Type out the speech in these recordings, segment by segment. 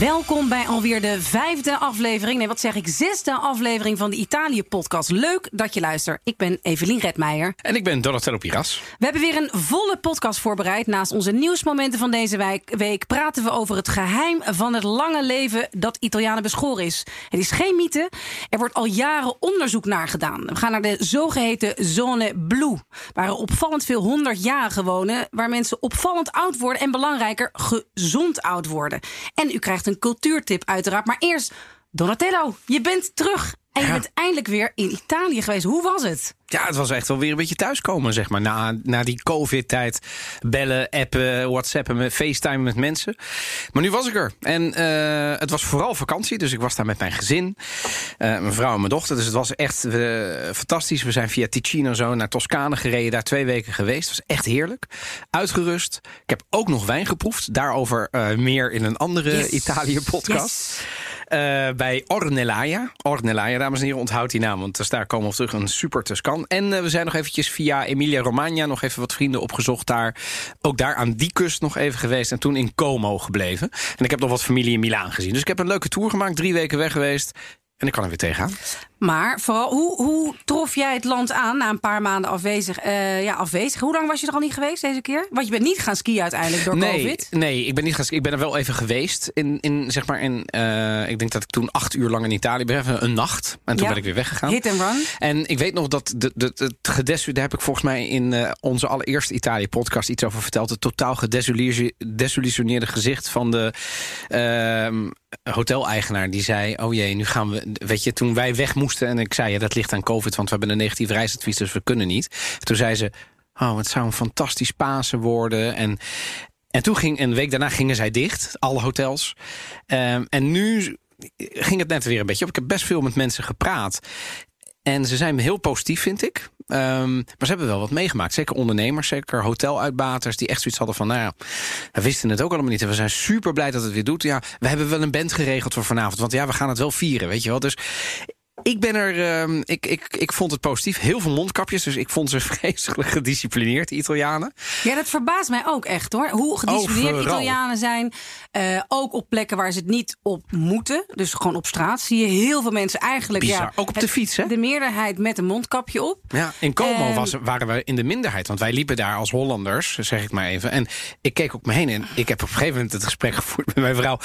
Welkom bij alweer de vijfde aflevering. Nee, wat zeg ik? Zesde aflevering van de Italië-podcast. Leuk dat je luistert. Ik ben Evelien Redmeijer. En ik ben Donatello Piras. We hebben weer een volle podcast voorbereid. Naast onze nieuwsmomenten van deze week praten we over het geheim van het lange leven dat Italianen beschoren is. Het is geen mythe. Er wordt al jaren onderzoek naar gedaan. We gaan naar de zogeheten zone blue, waar er opvallend veel honderdjarigen wonen, waar mensen opvallend oud worden en belangrijker gezond oud worden. En u krijgt een cultuurtip uiteraard. Maar eerst, Donatello, je bent terug. En je bent eindelijk weer in Italië geweest. Hoe was het? Ja, het was echt wel weer een beetje thuiskomen, zeg maar. Na, na die covid-tijd. Bellen, appen, whatsappen, facetime met mensen. Maar nu was ik er. En uh, het was vooral vakantie, dus ik was daar met mijn gezin. Uh, mijn vrouw en mijn dochter. Dus het was echt uh, fantastisch. We zijn via Ticino zo naar Toscane gereden. Daar twee weken geweest. Het was echt heerlijk. Uitgerust. Ik heb ook nog wijn geproefd. Daarover meer in een andere yes. Italië-podcast. Yes. Uh, bij Ornellaia. Ornellaia, dames en heren, onthoud die naam. Want dus daar komen we terug een super Tuscan. En uh, we zijn nog eventjes via Emilia Romagna nog even wat vrienden opgezocht daar. Ook daar aan die kust nog even geweest. En toen in Como gebleven. En ik heb nog wat familie in Milaan gezien. Dus ik heb een leuke tour gemaakt. Drie weken weg geweest. En ik kan er weer tegenaan. Maar vooral, hoe, hoe trof jij het land aan na een paar maanden afwezig? Uh, ja, afwezig. Hoe lang was je er al niet geweest deze keer? Want je bent niet gaan skiën uiteindelijk door nee, COVID. Nee, ik ben niet gaan skiën. Ik ben er wel even geweest. In, in, zeg maar, in, uh, ik denk dat ik toen acht uur lang in Italië ben. Even een nacht. En toen ja. ben ik weer weggegaan. Hit and run. En ik weet nog dat de, de, het gedesu, daar heb ik volgens mij in uh, onze allereerste Italië-podcast iets over verteld. Het totaal gedesillusioneerde gezicht van de ehm, hoteleigenaar. Die zei: Oh jee, nu gaan we. Weet je, toen wij weg en ik zei: ja, dat ligt aan COVID, want we hebben een negatief reisadvies, dus we kunnen niet. Toen zei ze: Oh, het zou een fantastisch Pasen worden. En, en toen ging een week daarna gingen zij dicht, alle hotels. Um, en nu ging het net weer een beetje op. Ik heb best veel met mensen gepraat. En ze zijn heel positief, vind ik. Um, maar ze hebben wel wat meegemaakt. Zeker ondernemers, zeker hoteluitbaters... die echt zoiets hadden van, nou ja, we wisten het ook allemaal niet. En we zijn super blij dat het weer doet. Ja, we hebben wel een band geregeld voor vanavond. Want ja, we gaan het wel vieren, weet je wel. Dus ik ben er, uh, ik, ik, ik vond het positief. Heel veel mondkapjes, dus ik vond ze vreselijk gedisciplineerd, die Italianen. Ja, dat verbaast mij ook echt hoor. Hoe gedisciplineerd Overal. Italianen zijn. Uh, ook op plekken waar ze het niet op moeten. Dus gewoon op straat zie je heel veel mensen eigenlijk. Bizar. Ja, ook op de het, fiets, hè? De meerderheid met een mondkapje op. Ja, in Como Ehm, was, waren we in de minderheid. Want wij liepen daar als Hollanders, zeg ik maar even. En ik keek ook me heen en ik heb op een gegeven moment het gesprek gevoerd met mijn vrouw.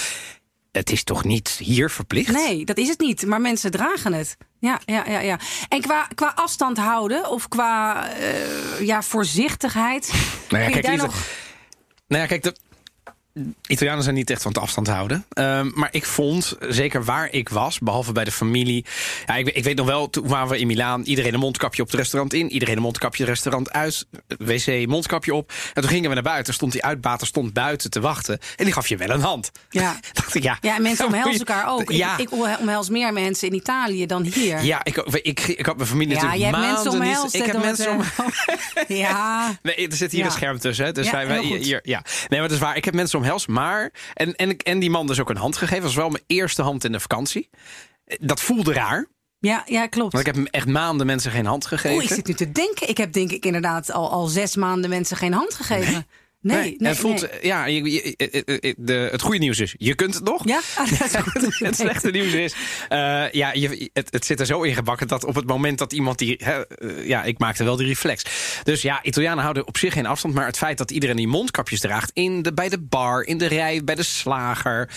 Het is toch niet hier verplicht? Nee, dat is het niet. Maar mensen dragen het. Ja, ja, ja. ja. En qua, qua afstand houden of qua uh, ja, voorzichtigheid. Nou ja, kijk, nog... Nou ja, kijk, de Italianen zijn niet echt van het afstand houden. Um, maar ik vond, zeker waar ik was, behalve bij de familie. Ja, ik, ik weet nog wel, toen waren we in Milaan. Iedereen een mondkapje op het restaurant in. Iedereen een mondkapje het restaurant uit. Wc, mondkapje op. En toen gingen we naar buiten. Stond die uitbater stond buiten te wachten. En die gaf je wel een hand. Ja. dacht ik, ja. Ja, en mensen omhelzen elkaar ook. Ja. Ik, ik omhels meer mensen in Italië dan hier. Ja, ik, ik, ik, had mijn familie Ja, natuurlijk jij hebt mensen omhelst. Ik heb mensen om... Ja. Nee, er zit hier Ja. een scherm tussen. Dus Ja, wij, hier, ja. Nee, maar dat is waar. Ik heb mensen omhelst. Maar. En, en, en die man dus ook een hand gegeven. Dat was wel mijn eerste hand in de vakantie. Dat voelde raar. Ja, ja, klopt. Want ik heb echt maanden mensen geen hand gegeven. Oeh, ik zit nu te denken. Ik heb denk ik inderdaad al, al zes maanden mensen geen hand gegeven. Nee, nee, het voelt, nee. ja, je- je- je- de, het goede nieuws is, je kunt het nog. Ja, Ah, het slechte nieuws is, eh, ja, je, het, het zit er zo ingebakken dat op het moment dat iemand die, hè, eh, ja, ik maakte wel die reflex. Dus ja, Italianen houden op zich geen afstand, maar het feit dat iedereen die mondkapjes draagt in de, bij de bar, in de rij, bij de slager,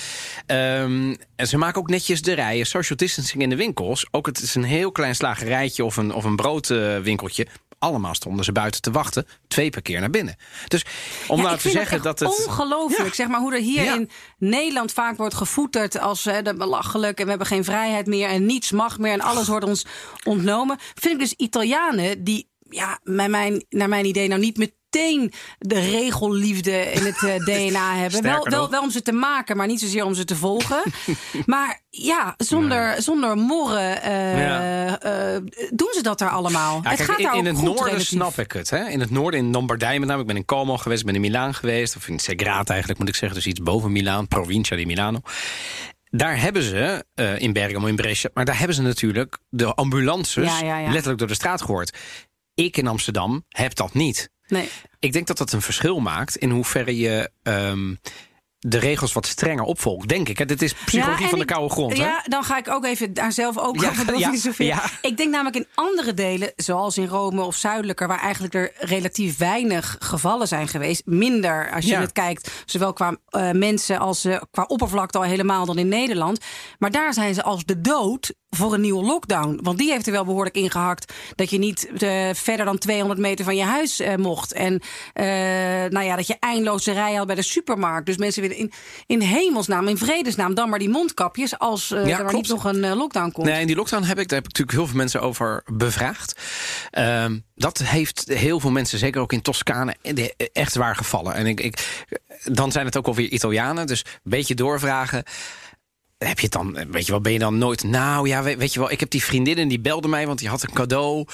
ehm, en ze maken ook netjes de rijen, social distancing in de winkels. Ook het is een heel klein slagerijtje of een, of een broodwinkeltje. Allemaal stonden ze buiten te wachten, twee per keer naar binnen. Dus om Ja, nou te zeggen dat, het. ongelooflijk. Ja. Zeg maar hoe er hier Ja. in Nederland vaak wordt gevoeterd als hè, de belachelijk en we hebben geen vrijheid meer en niets mag meer en alles wordt ons ontnomen. Vind ik dus Italianen die ja, naar mijn, naar mijn idee nou niet meteen de regelliefde in het eh, DNA hebben. Wel, wel, wel om ze te maken, maar niet zozeer om ze te volgen. maar ja, zonder, zonder morren eh, Ja. eh, doen ze dat daar allemaal. Ja, het kijk, gaat in, daar in het goed, noorden relatief. snap ik het. Hè? In het noorden, in Lombardije met name. Ik ben in Como geweest, ik ben in Milaan geweest. Of in Segrate eigenlijk moet ik zeggen. Dus iets boven Milaan, Provincia di Milano. Daar hebben ze, in Bergamo, in Brescia... maar daar hebben ze natuurlijk de ambulances Ja, ja, ja. letterlijk door de straat gehoord. Ik in Amsterdam heb dat niet. Nee. Ik denk dat dat een verschil maakt in hoeverre je... ehm, de regels wat strenger opvolgt, denk ik. Dit is psychologie Ja, van de ik- koude grond. hè? Ja, dan ga ik ook even daar zelf ook Ja, over ja, filosoferen. ja. Ik denk namelijk in andere delen, zoals in Rome of zuidelijker, waar eigenlijk er relatief weinig gevallen zijn geweest, minder als je het kijkt, zowel qua eh, mensen als eh, qua oppervlakte al helemaal dan in Nederland. Maar daar zijn ze als de dood voor een nieuwe lockdown. Want die heeft er wel behoorlijk ingehakt dat je niet eh, verder dan 200 meter van je huis mocht. En nou ja, dat je eindeloze rijen had bij de supermarkt. Dus mensen willen in, in hemelsnaam, in vredesnaam, dan maar die mondkapjes als eh, Ja, er niet nog een eh, lockdown komt. Nee, en die lockdown heb ik, daar heb ik natuurlijk heel veel mensen over bevraagd. Ehm, dat heeft heel veel mensen, zeker ook in Toscane, echt zwaar gevallen. En ik, ik, dan zijn het ook alweer Italianen, dus een beetje doorvragen. Heb je het dan, weet je wel, ben je dan nooit. Nou ja, weet, je wel, ik heb die vriendinnen die belde mij, want die had een cadeau.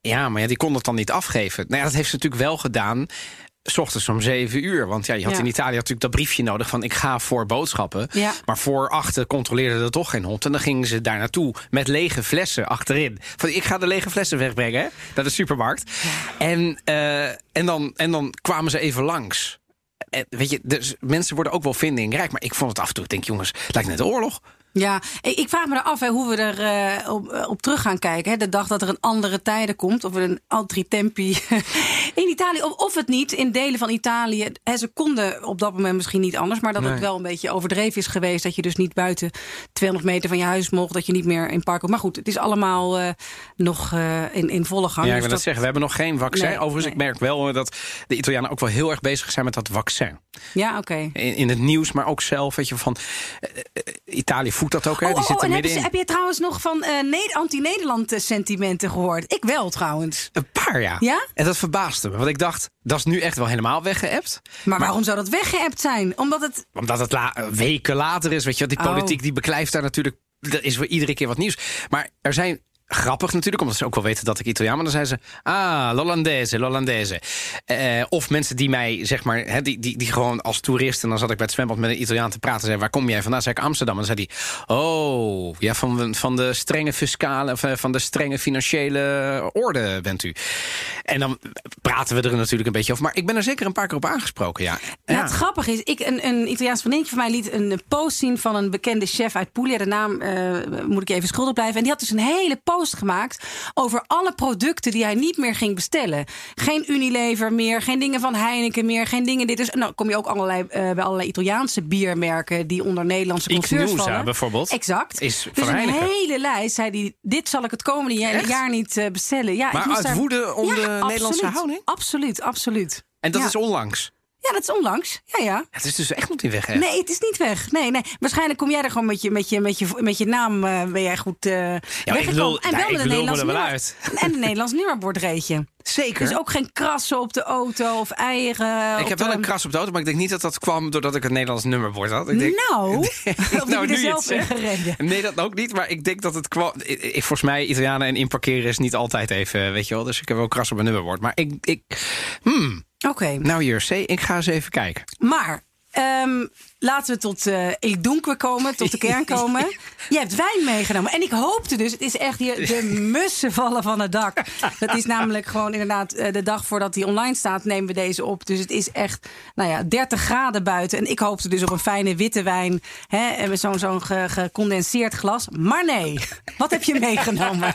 Ja, maar ja, die kon het dan niet afgeven. Nou ja, dat heeft ze natuurlijk wel gedaan. S ochtends om zeven uur. Want ja, je had Ja. in Italië natuurlijk dat briefje nodig van ik ga voor boodschappen. Ja. Maar voor achter controleerde er toch geen hond. En dan gingen ze daar naartoe met lege flessen achterin. Van ik ga de lege flessen wegbrengen hè, naar de supermarkt. En, eh, en, dan, en dan kwamen ze even langs. En, weet je, dus mensen worden ook wel vindingrijk. Maar ik vond het af en toe, ik denk jongens, lijkt net de oorlog. Ja, ik vraag me af hè, hoe we er eh, op, eh, op terug gaan kijken. Hè. De dag dat er een andere tijden komt, of er een altri tempi in Italië, of, of het niet in delen van Italië. Hè, ze konden op dat moment misschien niet anders, maar dat het wel een beetje overdreven is geweest. Dat je dus niet buiten 200 meter van je huis mocht, dat je niet meer in parken. Maar goed, het is allemaal eh, nog in, in volle gang. Ja, ik Dus wil dat zeggen. We hebben nog geen vaccin. Nee, Overigens, nee. ik merk wel dat de Italianen ook wel heel erg bezig zijn met dat vaccin. Ja, oké. In, in het nieuws, maar ook zelf. Weet je, van Italië voedt dat ook. Hè? Oh, Die oh, zit oh, er en heb, middenin. je, heb je trouwens nog van Ne- anti-Nederland eh, sentimenten gehoord? Ik wel trouwens. Een paar, ja. Ja? En dat verbaasde me. Want ik dacht, dat is nu echt wel helemaal weggeëpt. Maar, waarom zou dat weggeëpt zijn? Omdat het Omdat het la- weken later is. Weet je, wat die Oh. politiek die beklijft daar natuurlijk. Er is voor iedere keer wat nieuws. Maar er zijn. Grappig natuurlijk, omdat ze ook wel weten dat ik Italiaan ben. Dan zijn ze, ah, l'Hollandese, l'Hollandese. Eh, of mensen die mij, zeg maar, hè, die, die, die gewoon als toerist... en dan zat ik bij het zwembad met een Italiaan te praten... zei, waar kom jij vandaan? zei ik Amsterdam. En dan zei hij, oh, ja, van, de- van de strenge fiscale... of eh, van de strenge financiële orde bent u. En dan praten we er natuurlijk een beetje over. Maar ik ben er zeker een paar keer op aangesproken, ja. Nou, ja. het grappige is, ik, een, een Italiaans vriendinnetje van mij liet een post zien van een bekende chef uit Puglia. De naam eh, moet ik even schuldig blijven. En die had dus een hele post gemaakt over alle producten die hij niet meer ging bestellen. Geen Unilever meer, geen dingen van Heineken meer, geen dingen dit. Dus nou kom je ook allerlei, eh, bij allerlei Italiaanse biermerken die onder Nederlandse Ichnusa vallen. bijvoorbeeld. Exact. Is dus een Heineken. hele lijst zei hij, dit zal ik het komende jaar, Echt? jaar niet eh, bestellen. Ja, Maar uit daar- woede om Ja, de Nederlandse houding? Absoluut, absoluut. En dat Ja. is onlangs. Ja, dat is onlangs. Ja, ja. Het is dus echt nog niet weg, hè? Nee, het is niet weg. Nee, nee. Waarschijnlijk kom jij er gewoon met je, met je, met je, met je naam eh, ben jij goed eh ik weggekomen. lul- en wel ik met een lul me Nederlands er nummer. En een Nederlands nummerbordreetje. Zeker. Dus ook geen krassen op de auto of eieren. ik heb wel de- een kras op de auto, maar ik denk niet dat dat kwam doordat ik een Nederlands nummerbord had. Ik denk, Nou, of die nou, nu zelf het gereden. Nee, dat ook niet. Maar ik denk dat het kwam. Ik, ik- volgens mij, Italianen en inparkeren is niet altijd even, weet je wel. Dus ik heb wel kras op mijn nummerbord. Maar ik. ik hmm, Oké, nou, C, ik ga eens even kijken. maar ehm, laten we tot eh Il Dunque komen, tot de kern komen. Je hebt wijn meegenomen. En ik hoopte dus, het is echt hier, de mussen vallen van het dak. Dat is namelijk gewoon inderdaad eh, de dag voordat die online staat, nemen we deze op. Dus het is echt, nou ja, 30 graden buiten. En ik hoopte dus op een fijne witte wijn. Hè, en met zo'n zo'n ge- gecondenseerd glas. Maar nee, wat heb je meegenomen?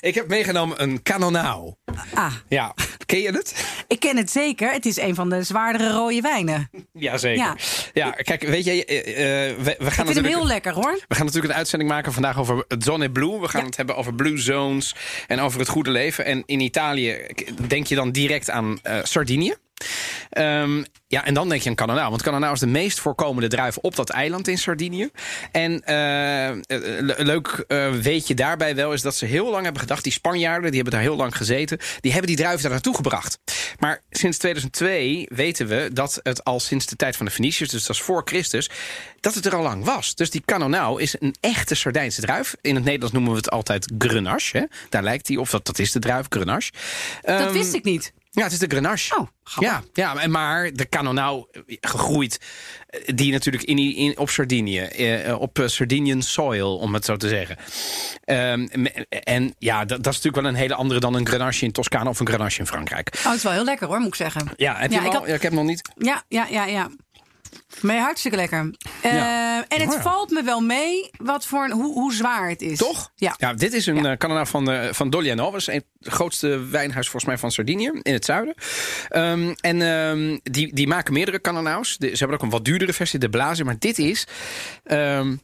Ik heb meegenomen een Canonau. Ah, Ja, ken je het? ik ken het zeker. Het is een van de zwaardere rode wijnen. Jazeker. Ja. Ja, kijk, weet je, eh, we, we gaan Ik vind hem natuurlijk... heel lekker hoor. We gaan natuurlijk een uitzending maken vandaag over Zone Blue. We gaan Ja. het hebben over Blue Zones en over het goede leven. En in Italië denk je dan direct aan eh, Sardinië. Ehm, ja, en dan denk je aan Canonau. Want Canonau is de meest voorkomende druif op dat eiland in Sardinië. En le- leuk eh, weet je daarbij wel is dat ze heel lang hebben gedacht... die Spanjaarden, die hebben daar heel lang gezeten... die hebben die druif daar naartoe gebracht. Maar sinds 2002 weten we dat het al sinds de tijd van de Feniciërs... dus dat is voor Christus, dat het er al lang was. Dus die Canonau is een echte Sardijnse druif. In het Nederlands noemen we het altijd Grenache. Hè? Daar lijkt hij op, dat, dat is de druif, Grenache. Dat Ehm, wist ik niet. Ja, het is de Grenache. Oh, grappig. ja, ja, maar de Canonau eh, gegroeid, eh, die natuurlijk in, in, op Sardinië, eh, op eh, Sardinian soil, om het zo te zeggen. Ehm, en ja, dat, dat is natuurlijk wel een hele andere dan een Grenache in Toscane of een Grenache in Frankrijk. Oh, het is wel heel lekker hoor, moet ik zeggen. Ja, heb Ja, je ik al? had- Ja, ik heb hem nog niet. Ja, ja, ja, ja. Nee, hartstikke lekker. Uh, Ja. En het Oh ja. valt me wel mee wat voor een, hoe, hoe zwaar het is. Toch? Ja. dit is een Ja. ja. kanaal van, uh, van is een- het grootste wijnhuis volgens mij van Sardinië in het zuiden. Ehm, en ehm, die, die maken meerdere cananaus. De- Ze hebben ook een wat duurdere versie, de Blazen. Maar dit is... ehm,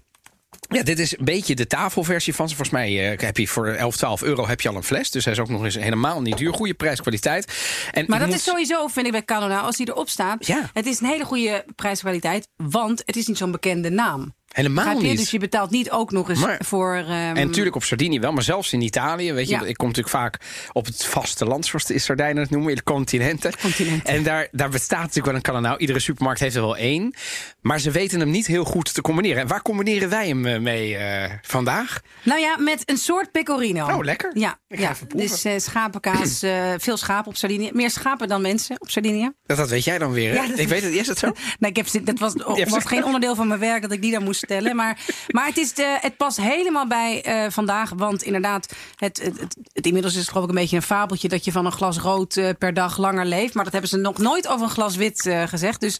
ja, dit is een beetje de tafelversie van ze. Volgens mij eh, heb je voor 11, 12 euro heb je al een fles. Dus hij is ook nog eens helemaal niet duur. Goede prijs-kwaliteit. En Maar dat moet- is sowieso, vind ik bij Canona, als die erop staat. Ja. Het is een hele goede prijskwaliteit, want het is niet zo'n bekende naam. Helemaal niet. Dus je betaalt niet ook nog eens Maar- voor. ehm, En natuurlijk op Sardinië wel, maar zelfs in Italië. Weet je, Ja. ik kom natuurlijk vaak op het vasteland, zoals de Sardijnen het noemen, in de continenten. Continenten. En daar, daar bestaat natuurlijk wel een cananau. Iedere supermarkt heeft er wel één. Maar ze weten hem niet heel goed te combineren. En waar combineren wij hem eh, mee eh, vandaag? Nou ja, met een soort pecorino. Oh, lekker. Ja, Ik ga ja. even dus eh, schapenkaas, veel schapen op Sardinië. Meer schapen dan mensen op Sardinië. Dat, dat weet jij dan weer. Ja, dat- Ik weet het, is dat zo? Nee, ik heb, dat was, was geen onderdeel van mijn werk dat ik die daar moest stellen. Maar, maar het, is de, het past helemaal bij eh, vandaag. Want inderdaad, het, het, het, het- inmiddels is het geloof ik een beetje een fabeltje... dat je van een glas rood eh, per dag langer leeft. Maar dat hebben ze nog nooit over een glas wit eh, gezegd. Dus,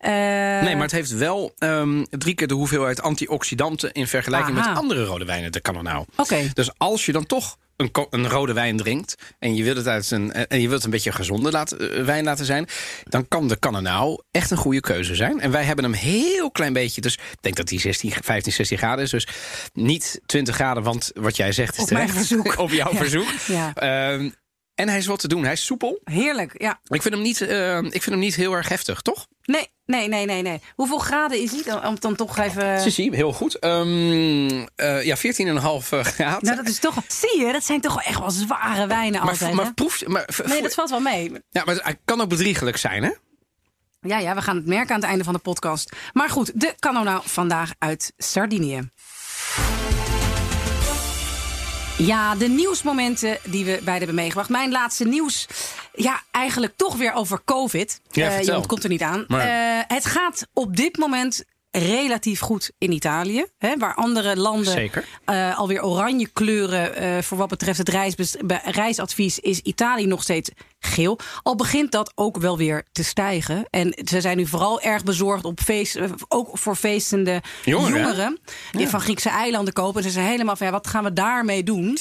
Nee, maar het heeft wel ehm, drie keer de hoeveelheid antioxidanten... in vergelijking Aha. met andere rode wijnen, de cananau. Oké. Dus als je dan toch een, een rode wijn drinkt en je wilt het uit een en je wilt een beetje gezonde laten, eh, wijn laten zijn, dan kan de Cananau echt een goede keuze zijn. En wij hebben hem heel klein beetje, dus ik denk dat die 16, 15, 16 graden is, dus niet 20 graden, want wat jij zegt is Op mijn terecht. verzoek. op jouw Ja. verzoek. Ja. Ehm, en hij is wat te doen. Hij is soepel. Heerlijk, ja. Ik vind hem niet, eh, ik vind hem niet heel erg heftig, toch? Nee, nee, nee, nee, nee. Hoeveel graden is hij? Om dan toch even... Sissi, heel goed. Ehm eh, ja, 14,5 graden. Nou, dat is toch... Zie je, dat zijn toch wel echt wel zware wijnen maar, altijd, maar proef, maar, Nee, dat valt wel mee. ja, maar hij kan ook bedriegelijk zijn, hè? Ja, ja, we gaan het merken aan het einde van de podcast. Maar goed, de Canona vandaag uit Sardinië. Ja, de nieuwsmomenten die we beide hebben meegebracht. Mijn laatste nieuws, ja, eigenlijk toch weer over COVID. Ja, Eh, je ontkomt er niet aan. Maar- Eh, het gaat op dit moment relatief goed in Italië. Hè, waar andere landen eh, alweer oranje kleuren eh, voor wat betreft het reisadvies, is Italië nog steeds geel. Al begint dat ook wel weer te stijgen. En ze zijn nu vooral erg bezorgd op feest, eh, ook voor feestende Jongeren, die van Griekse eilanden kopen. Ze zijn helemaal van ja, wat gaan we daarmee doen?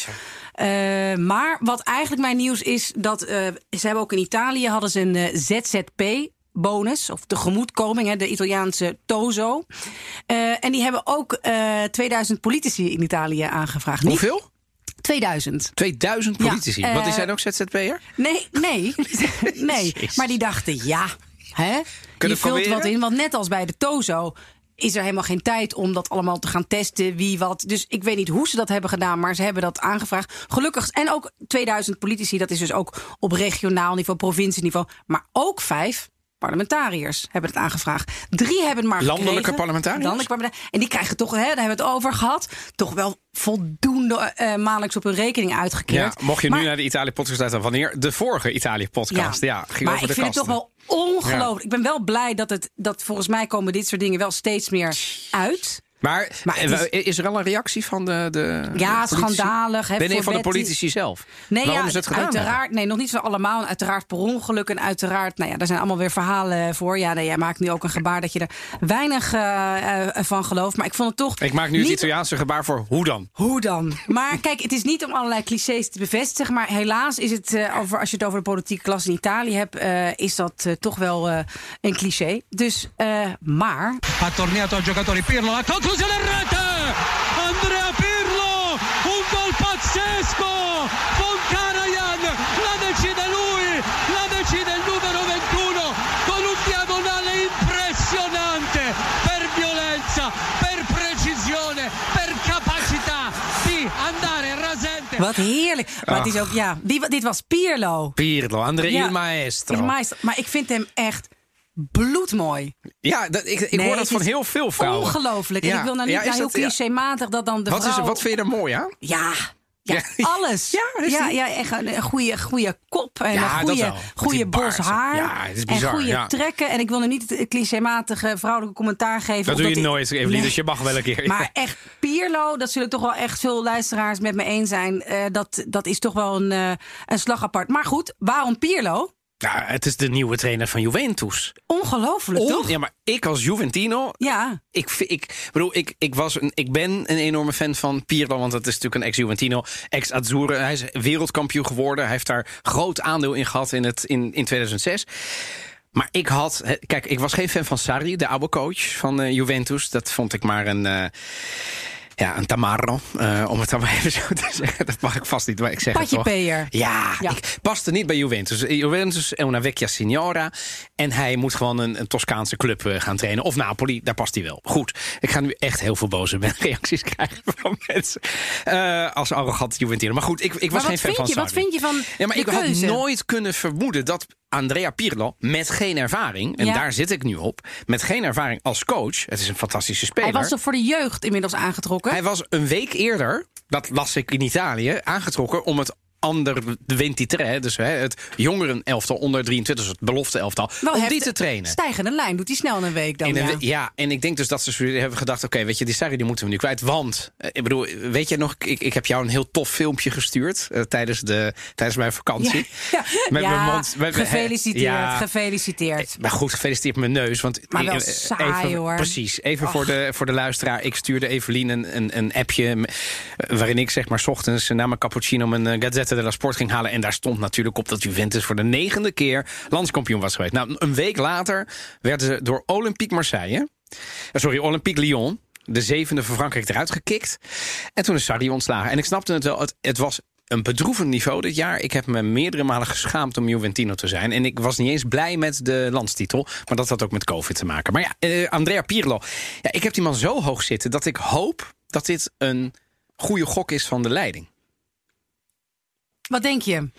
Maar wat eigenlijk mijn nieuws is dat ze hebben ook in Italië hadden ze een ZZP. Bonus of tegemoetkoming, hè, de Italiaanse Tozo. Eh, en die hebben ook eh 2000 politici in Italië aangevraagd. Hoeveel? 2000. 2000 Ja, politici. eh, Want die zijn ook ZZP'er? Nee, nee, nee. Jezus. Maar die dachten, ja, hè? Kunnen je vult wat in. Want net als bij de Tozo is er helemaal geen tijd om dat allemaal te gaan testen, wie wat. Dus ik weet niet hoe ze dat hebben gedaan, maar ze hebben dat aangevraagd. Gelukkig, en ook 2000 politici, dat is dus ook op regionaal niveau, provincieniveau. Maar ook vijf parlementariërs hebben het aangevraagd. Drie hebben het maar Landelijke gekregen. parlementariërs? Landelijke parlementariërs. En die krijgen toch, hè, daar hebben we het over gehad, toch wel voldoende eh maandelijks op hun rekening Ja, uitgekeerd. mocht je Maar- nu naar de Italië-podcast luisteren, wanneer? De vorige Italië-podcast. Ja, ging maar ik vind het toch wel ongelooflijk. Ik ben wel blij dat het dat volgens mij komen dit soort dingen wel steeds meer uit. Maar, Maar eh, is- is... er al een reactie van de, de Ja, de schandalig. Hè, nee, voor van de politici zelf. Nee, Waarom ja, ze het gedaan hebben? uiteraard. Nee, nog niet zo allemaal. Uiteraard per ongeluk en uiteraard. Nou ja, daar zijn allemaal weer verhalen voor. Ja, nee, jij maakt nu ook een gebaar dat je er weinig eh, eh, van gelooft. Maar ik vond het toch. Ik maak nu het Italiaanse gebaar voor hoe dan? Hoe dan? Maar kijk, het is niet om allerlei clichés te bevestigen. Maar helaas is het, eh, over, als je het over de politieke klas in Italië hebt, eh, is dat toch wel eh, een cliché. Dus, eh, maar. ha tornato al giocatore Pirlo, la conclusione in rete! Andrea Pirlo, un gol pazzesco! Fontanayan, la decide lui, la decide il numero 21 con un diagonale impressionante per violenza, per precisione, per capacità di andare rasente. Wat heerlijk. Maar het is ook, ja, dit was Pirlo. Pirlo, André Ja. il Maestro. Il Maestro. Maar ik vind hem echt bloedmooi. Ja, dat, ik, ik Nee, hoor dat van heel veel vrouwen. Ongelooflijk. En ik wil nou niet Ja, nou heel dat- clichématig dat dan de Wat, is, vrouw... wat vind je er mooi? Ja, ja, Ja. alles. Ja, ja, echt een, goede, goede kop en Ja, een goede, goede bos haar. Ja, het is bizar, En goede trekken. En ik wil nu niet het clichématige vrouwelijke commentaar geven. Dat doe je nooit, Evelien, Nee. dus je mag wel een keer. Maar echt, Pierlo, dat zullen toch wel echt veel luisteraars met me eens zijn. eh, dat, dat is toch wel een, eh, een slag apart. Maar goed, waarom Pierlo? Ja, het is de nieuwe trainer van Juventus. Ongelooflijk, On- toch? Ja, maar ik als Juventino. Ja. Ik, ik, bedoel, ik, ik, was een, ik ben een enorme fan van Pirlo, want dat is natuurlijk een ex-Juventino, ex-Azzurro. Hij is wereldkampioen geworden. Hij heeft daar groot aandeel in gehad in, het, in, in 2006. Maar ik had. Kijk, ik was geen fan van Sarri, de oude coach van eh, Juventus. Dat vond ik maar een. eh, ja, een tamarro, eh, om het dan maar even zo te zeggen. Dat mag ik vast niet, maar ik zeg het toch. Ja, Ja. ik paste niet bij Juventus. Juventus è una vecchia signora. En hij moet gewoon een, een Toscaanse club eh, gaan trainen. Of Napoli, daar past hij wel. Goed, ik ga nu echt heel veel boze reacties krijgen van mensen. eh, als arrogant Juventino. Maar goed, ik, ik was geen fan van je? Wat vind je van Ja, maar ik had nooit kunnen vermoeden dat Andrea Pirlo met geen ervaring, en Ja. daar zit ik nu op, met geen ervaring als coach, het is een fantastische speler. Hij was toch voor de jeugd inmiddels aangetrokken? Hij was een week eerder, dat las ik in Italië, aangetrokken om het ander de 23, dus hè, het jongeren elftal onder 23, dus het belofte elftal, Wel om die te trainen. Stijgende lijn doet hij snel in een week dan. Een ja. ja, en ik denk dus dat ze hebben gedacht: oké, weet je, die Sarri die moeten we nu kwijt. Want, eh, ik bedoel, weet je nog, ik, ik heb jou een heel tof filmpje gestuurd eh, tijdens, de, tijdens mijn vakantie. Ja, Met ja, mijn mond. met- gefeliciteerd, gefeliciteerd. Maar goed, gefeliciteerd met mijn neus. Want Maar wel eh, saai, even, hoor. Precies. Even voor de, voor de luisteraar. Ik stuurde Evelien een, een, een appje. eh, waarin ik zeg maar 's ochtends na mijn cappuccino mijn eh, Gazzetta della Sport ging halen. En daar stond natuurlijk op dat Juventus voor de negende keer landskampioen was geweest. Nou, een week later werden ze door Olympique Marseille. eh, Sorry, Olympique Lyon. De zevende van Frankrijk eruit gekikt. En toen is Sarri ontslagen. En ik snapte het wel. Het, het was een bedroevend niveau dit jaar. Ik heb me meerdere malen geschaamd om Juventino te zijn. En ik was niet eens blij met de landstitel. Maar dat had ook met COVID te maken. Maar ja, eh, Andrea Pirlo. Ja, ik heb die man zo hoog zitten dat ik hoop dat dit een goede gok is van de leiding. Wat denk je?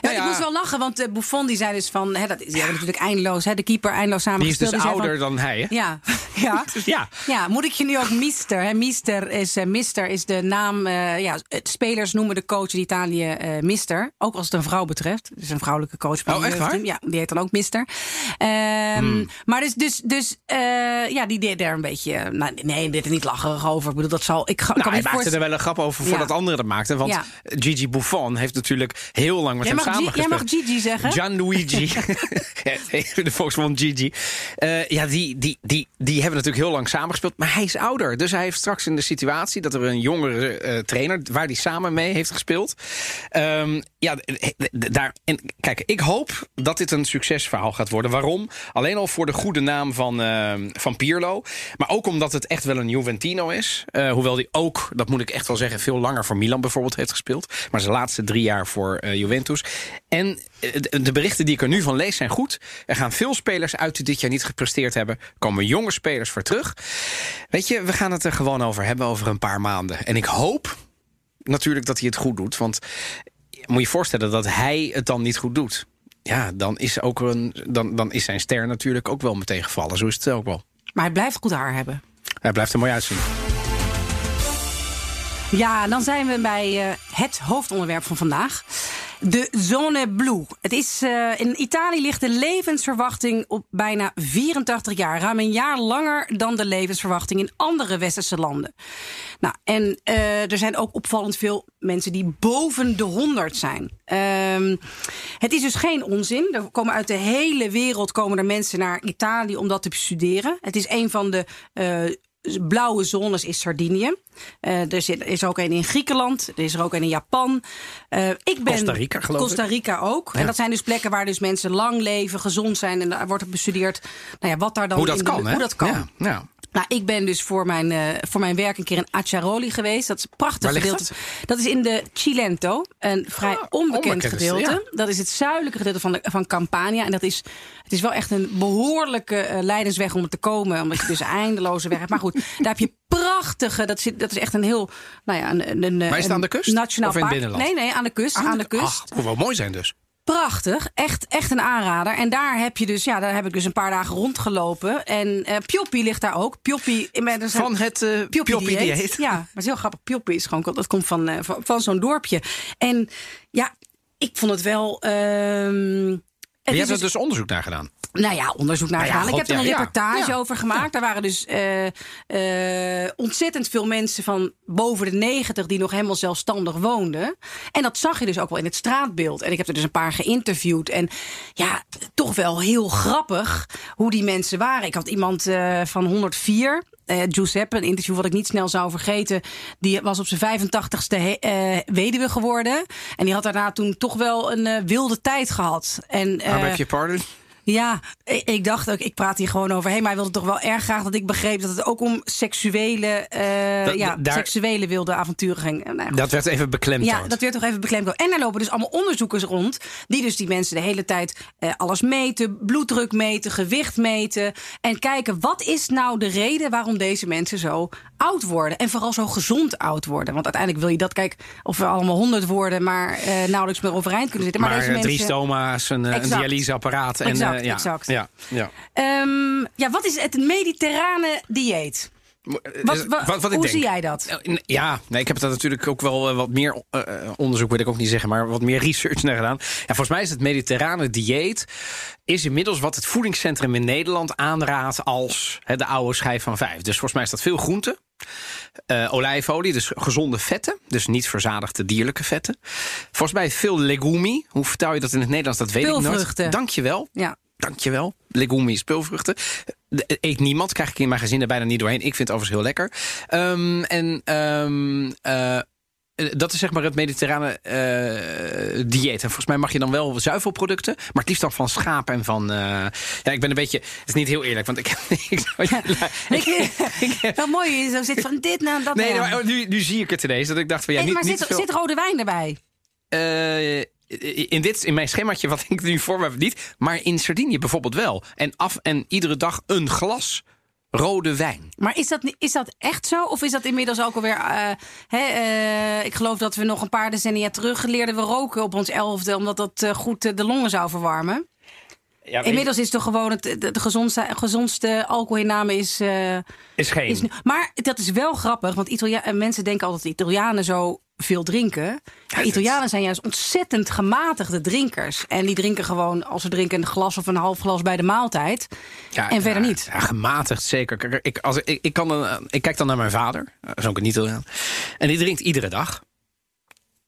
Ja, Nou Ik ja. moest wel lachen, want uh, Buffon die zei dus van... Hè, dat is, die hebben natuurlijk eindeloos, hè, de keeper eindeloos Die is dus die ouder van, dan hij. Hè? Ja, ja. Ja. Ja, moet ik je nu ook mister? Hè? Mister, is, eh, mister is de naam. eh, ja, spelers noemen de coach in Italië eh, mister. Ook als het een vrouw betreft. Dus een vrouwelijke coach. van Oh, echt waar? Ja, die heet dan ook mister. Ehm, Maar dus, dus, dus eh, ja, die deed daar een beetje. eh, Nou, nee, dit er niet lacherig over. Ik bedoel, dat zal. Ik ga- Nou, kan hij maakte er wel een grap over voordat Ja. anderen dat maakten. Want Ja. Gigi Buffon heeft natuurlijk heel lang met hem jij mag Gigi zeggen. Gianluigi. De Volksmond Gigi. Eh, ja, die, die, die, die hebben natuurlijk heel lang samengespeeld. Maar hij is ouder. Dus hij heeft straks in de situatie dat er een jongere eh, trainer... waar hij samen mee heeft gespeeld. Ehm, ja, daar, en kijk, ik hoop dat dit een succesverhaal gaat worden. Waarom? Alleen al voor de goede naam van, ehm, van Pirlo. Maar ook omdat het echt wel een Juventino is. Eh, hoewel hij ook, dat moet ik echt wel zeggen... veel langer voor Milan bijvoorbeeld heeft gespeeld. Maar zijn laatste drie jaar voor Juventus. En de berichten die ik er nu van lees zijn goed. Er gaan veel spelers uit die dit jaar niet gepresteerd hebben. Er komen jonge spelers voor terug. Weet je, we gaan het er gewoon over hebben over een paar maanden. En ik hoop natuurlijk dat hij het goed doet. Want moet je je voorstellen dat hij het dan niet goed doet. Ja, dan is, ook een, dan, dan is zijn ster natuurlijk ook wel meteen gevallen. Zo is het ook wel. Maar hij blijft goed haar hebben. Hij blijft er mooi uitzien. Ja, dan zijn we bij eh, het hoofdonderwerp van vandaag. De zone blue. Het is, eh, in Italië ligt de levensverwachting op bijna 84 jaar. Ruim een jaar langer dan de levensverwachting in andere westerse landen. Nou, en eh, er zijn ook opvallend veel mensen die boven de 100 zijn. Ehm, het is dus geen onzin. Er komen uit de hele wereld komen er mensen naar Italië om dat te bestuderen. Het is een van de eh, blauwe zones is Sardinië. Eh, er zit, is er ook een in Griekenland. Er is er ook een in Japan. Eh, ik ben, Costa Rica, geloof ik. Costa Rica ook. En dat zijn dus plekken waar dus mensen lang leven, gezond zijn. En daar wordt er bestudeerd nou ja, wat daar dan Hoe dat in kan, hoe dat kan. Ja, ja. Nou, ik ben dus voor mijn, eh, voor mijn werk een keer in Acciaroli geweest. Dat is een prachtig gedeelte. Dat? is in de Cilento. Een vrij Ah, onbekend gedeelte. Dat is het zuidelijke gedeelte van, de, van Campania. En dat is, het is wel echt een behoorlijke eh, leidensweg om er te komen. Omdat je dus eindeloze weg hebt. Maar goed, daar heb je prachtige... Dat, zit, dat is echt een heel... Nou ja, een, een, Maar is het aan de kust? Nationaal Of in het park. binnenland? Nee, nee, aan de kust. aan de kust. Ach, moet wel mooi zijn dus. Prachtig, echt, echt een aanrader. En daar heb je dus, ja, daar heb ik dus een paar dagen rondgelopen. En Pjoppi ligt daar ook. Pjoppi, er zijn- Van het eh Pjoppi dieet. Ja, maar het is heel grappig. Pjoppi is gewoon, dat komt van, eh, van, van zo'n dorpje. En ja, ik vond het wel. ehm, je hebt er dus- dus onderzoek naar gedaan. Nou ja, onderzoek naar Nou ja, gedaan. ik heb er een ja, reportage Ja. over gemaakt. Daar waren dus eh, eh, ontzettend veel mensen van boven de 90 die nog helemaal zelfstandig woonden. En dat zag je dus ook wel in het straatbeeld. En ik heb er dus een paar geïnterviewd. En ja, toch wel heel grappig hoe die mensen waren. Ik had iemand eh, van 104. Eh, Giuseppe, een interview wat ik niet snel zou vergeten. Die was op zijn 85ste he- eh, weduwe geworden. En die had daarna toen toch wel een eh, wilde tijd gehad. En, Maar eh, heb je pardon? Ja, ik, ik dacht ook, ik praat hier gewoon over. Hé, maar hij wilde toch wel erg graag dat ik begreep dat het ook om seksuele, eh, Dat- ja, daar- seksuele wilde avonturen ging. Nou goed. Dat werd even beklemd. Ja, dat werd toch even beklemd. En er lopen dus allemaal onderzoekers rond. Die dus die mensen de hele tijd eh, alles meten. Bloeddruk meten, gewicht meten. En kijken wat is nou de reden waarom deze mensen zo oud worden. En vooral zo gezond oud worden. Want uiteindelijk wil je dat, kijk, of we allemaal honderd worden. Maar eh, nauwelijks meer overeind kunnen zitten. Maar, Maar, deze eh, drie mensen. stoma's, een, een dialyseapparaat. En, Exact, eh, ja, exact. Ja, ja. Ehm, ja, wat is het mediterrane dieet? Wat, Dus wat, wat hoe denk. zie jij dat? Eh, Ja, nee, ik heb er natuurlijk ook wel eh, wat meer eh, eh, onderzoek, wil ik ook niet zeggen, maar wat meer research naar gedaan. Ja, volgens mij is het mediterrane dieet is inmiddels wat het voedingscentrum in Nederland aanraadt als de oude schijf van vijf. Dus volgens mij is dat veel groente. eh, olijfolie, dus gezonde vetten. Dus niet verzadigde dierlijke vetten. Volgens mij veel legumi. Hoe vertaal je dat in het Nederlands? Dat weet ik nooit. Peulvruchten. Dankjewel. Ja. Dankjewel. Legumi, speelvruchten. Eet niemand, krijg ik in mijn gezin er bijna niet doorheen. Ik vind het overigens heel lekker. Ehm, en ehm, eh, dat is zeg maar het mediterrane eh, dieet. En volgens mij mag je dan wel zuivelproducten. Maar het liefst dan van schaap en van... eh, ja, ik ben een beetje... Het is niet heel eerlijk, want ik... ik, je- Ik, wel mooi, je zo zit van dit naar dat. Nee, maar nu, nu zie ik het ineens. Dat ik dacht van ja, Hey, niet, maar niet zit, veel... zit rode wijn erbij? Eh, in, dit, in mijn schemaatje, wat ik nu voor me heb, niet. Maar in Sardinië bijvoorbeeld wel. En af en iedere dag een glas rode wijn. Maar is dat, is dat echt zo? Of is dat inmiddels ook alweer... eh, hè, eh, ik geloof dat we nog een paar decennia terug leerden we roken op ons elfde... omdat dat eh, goed de longen zou verwarmen. Ja, Inmiddels is het toch gewoon het, de, de gezondste, gezondste alcoholinname is... eh, is geen. is maar dat is wel grappig, want Italia, mensen denken altijd dat Italianen zo veel drinken. Italianen zijn juist ontzettend gematigde drinkers. En die drinken gewoon, als ze drinken, een glas of een half glas bij de maaltijd. Ja, en verder ja, niet. Ja, gematigd, zeker. Kijk, Ik, als, ik, ik, kan dan, ik kijk dan naar mijn vader, is ook een Italiaan. En die drinkt iedere dag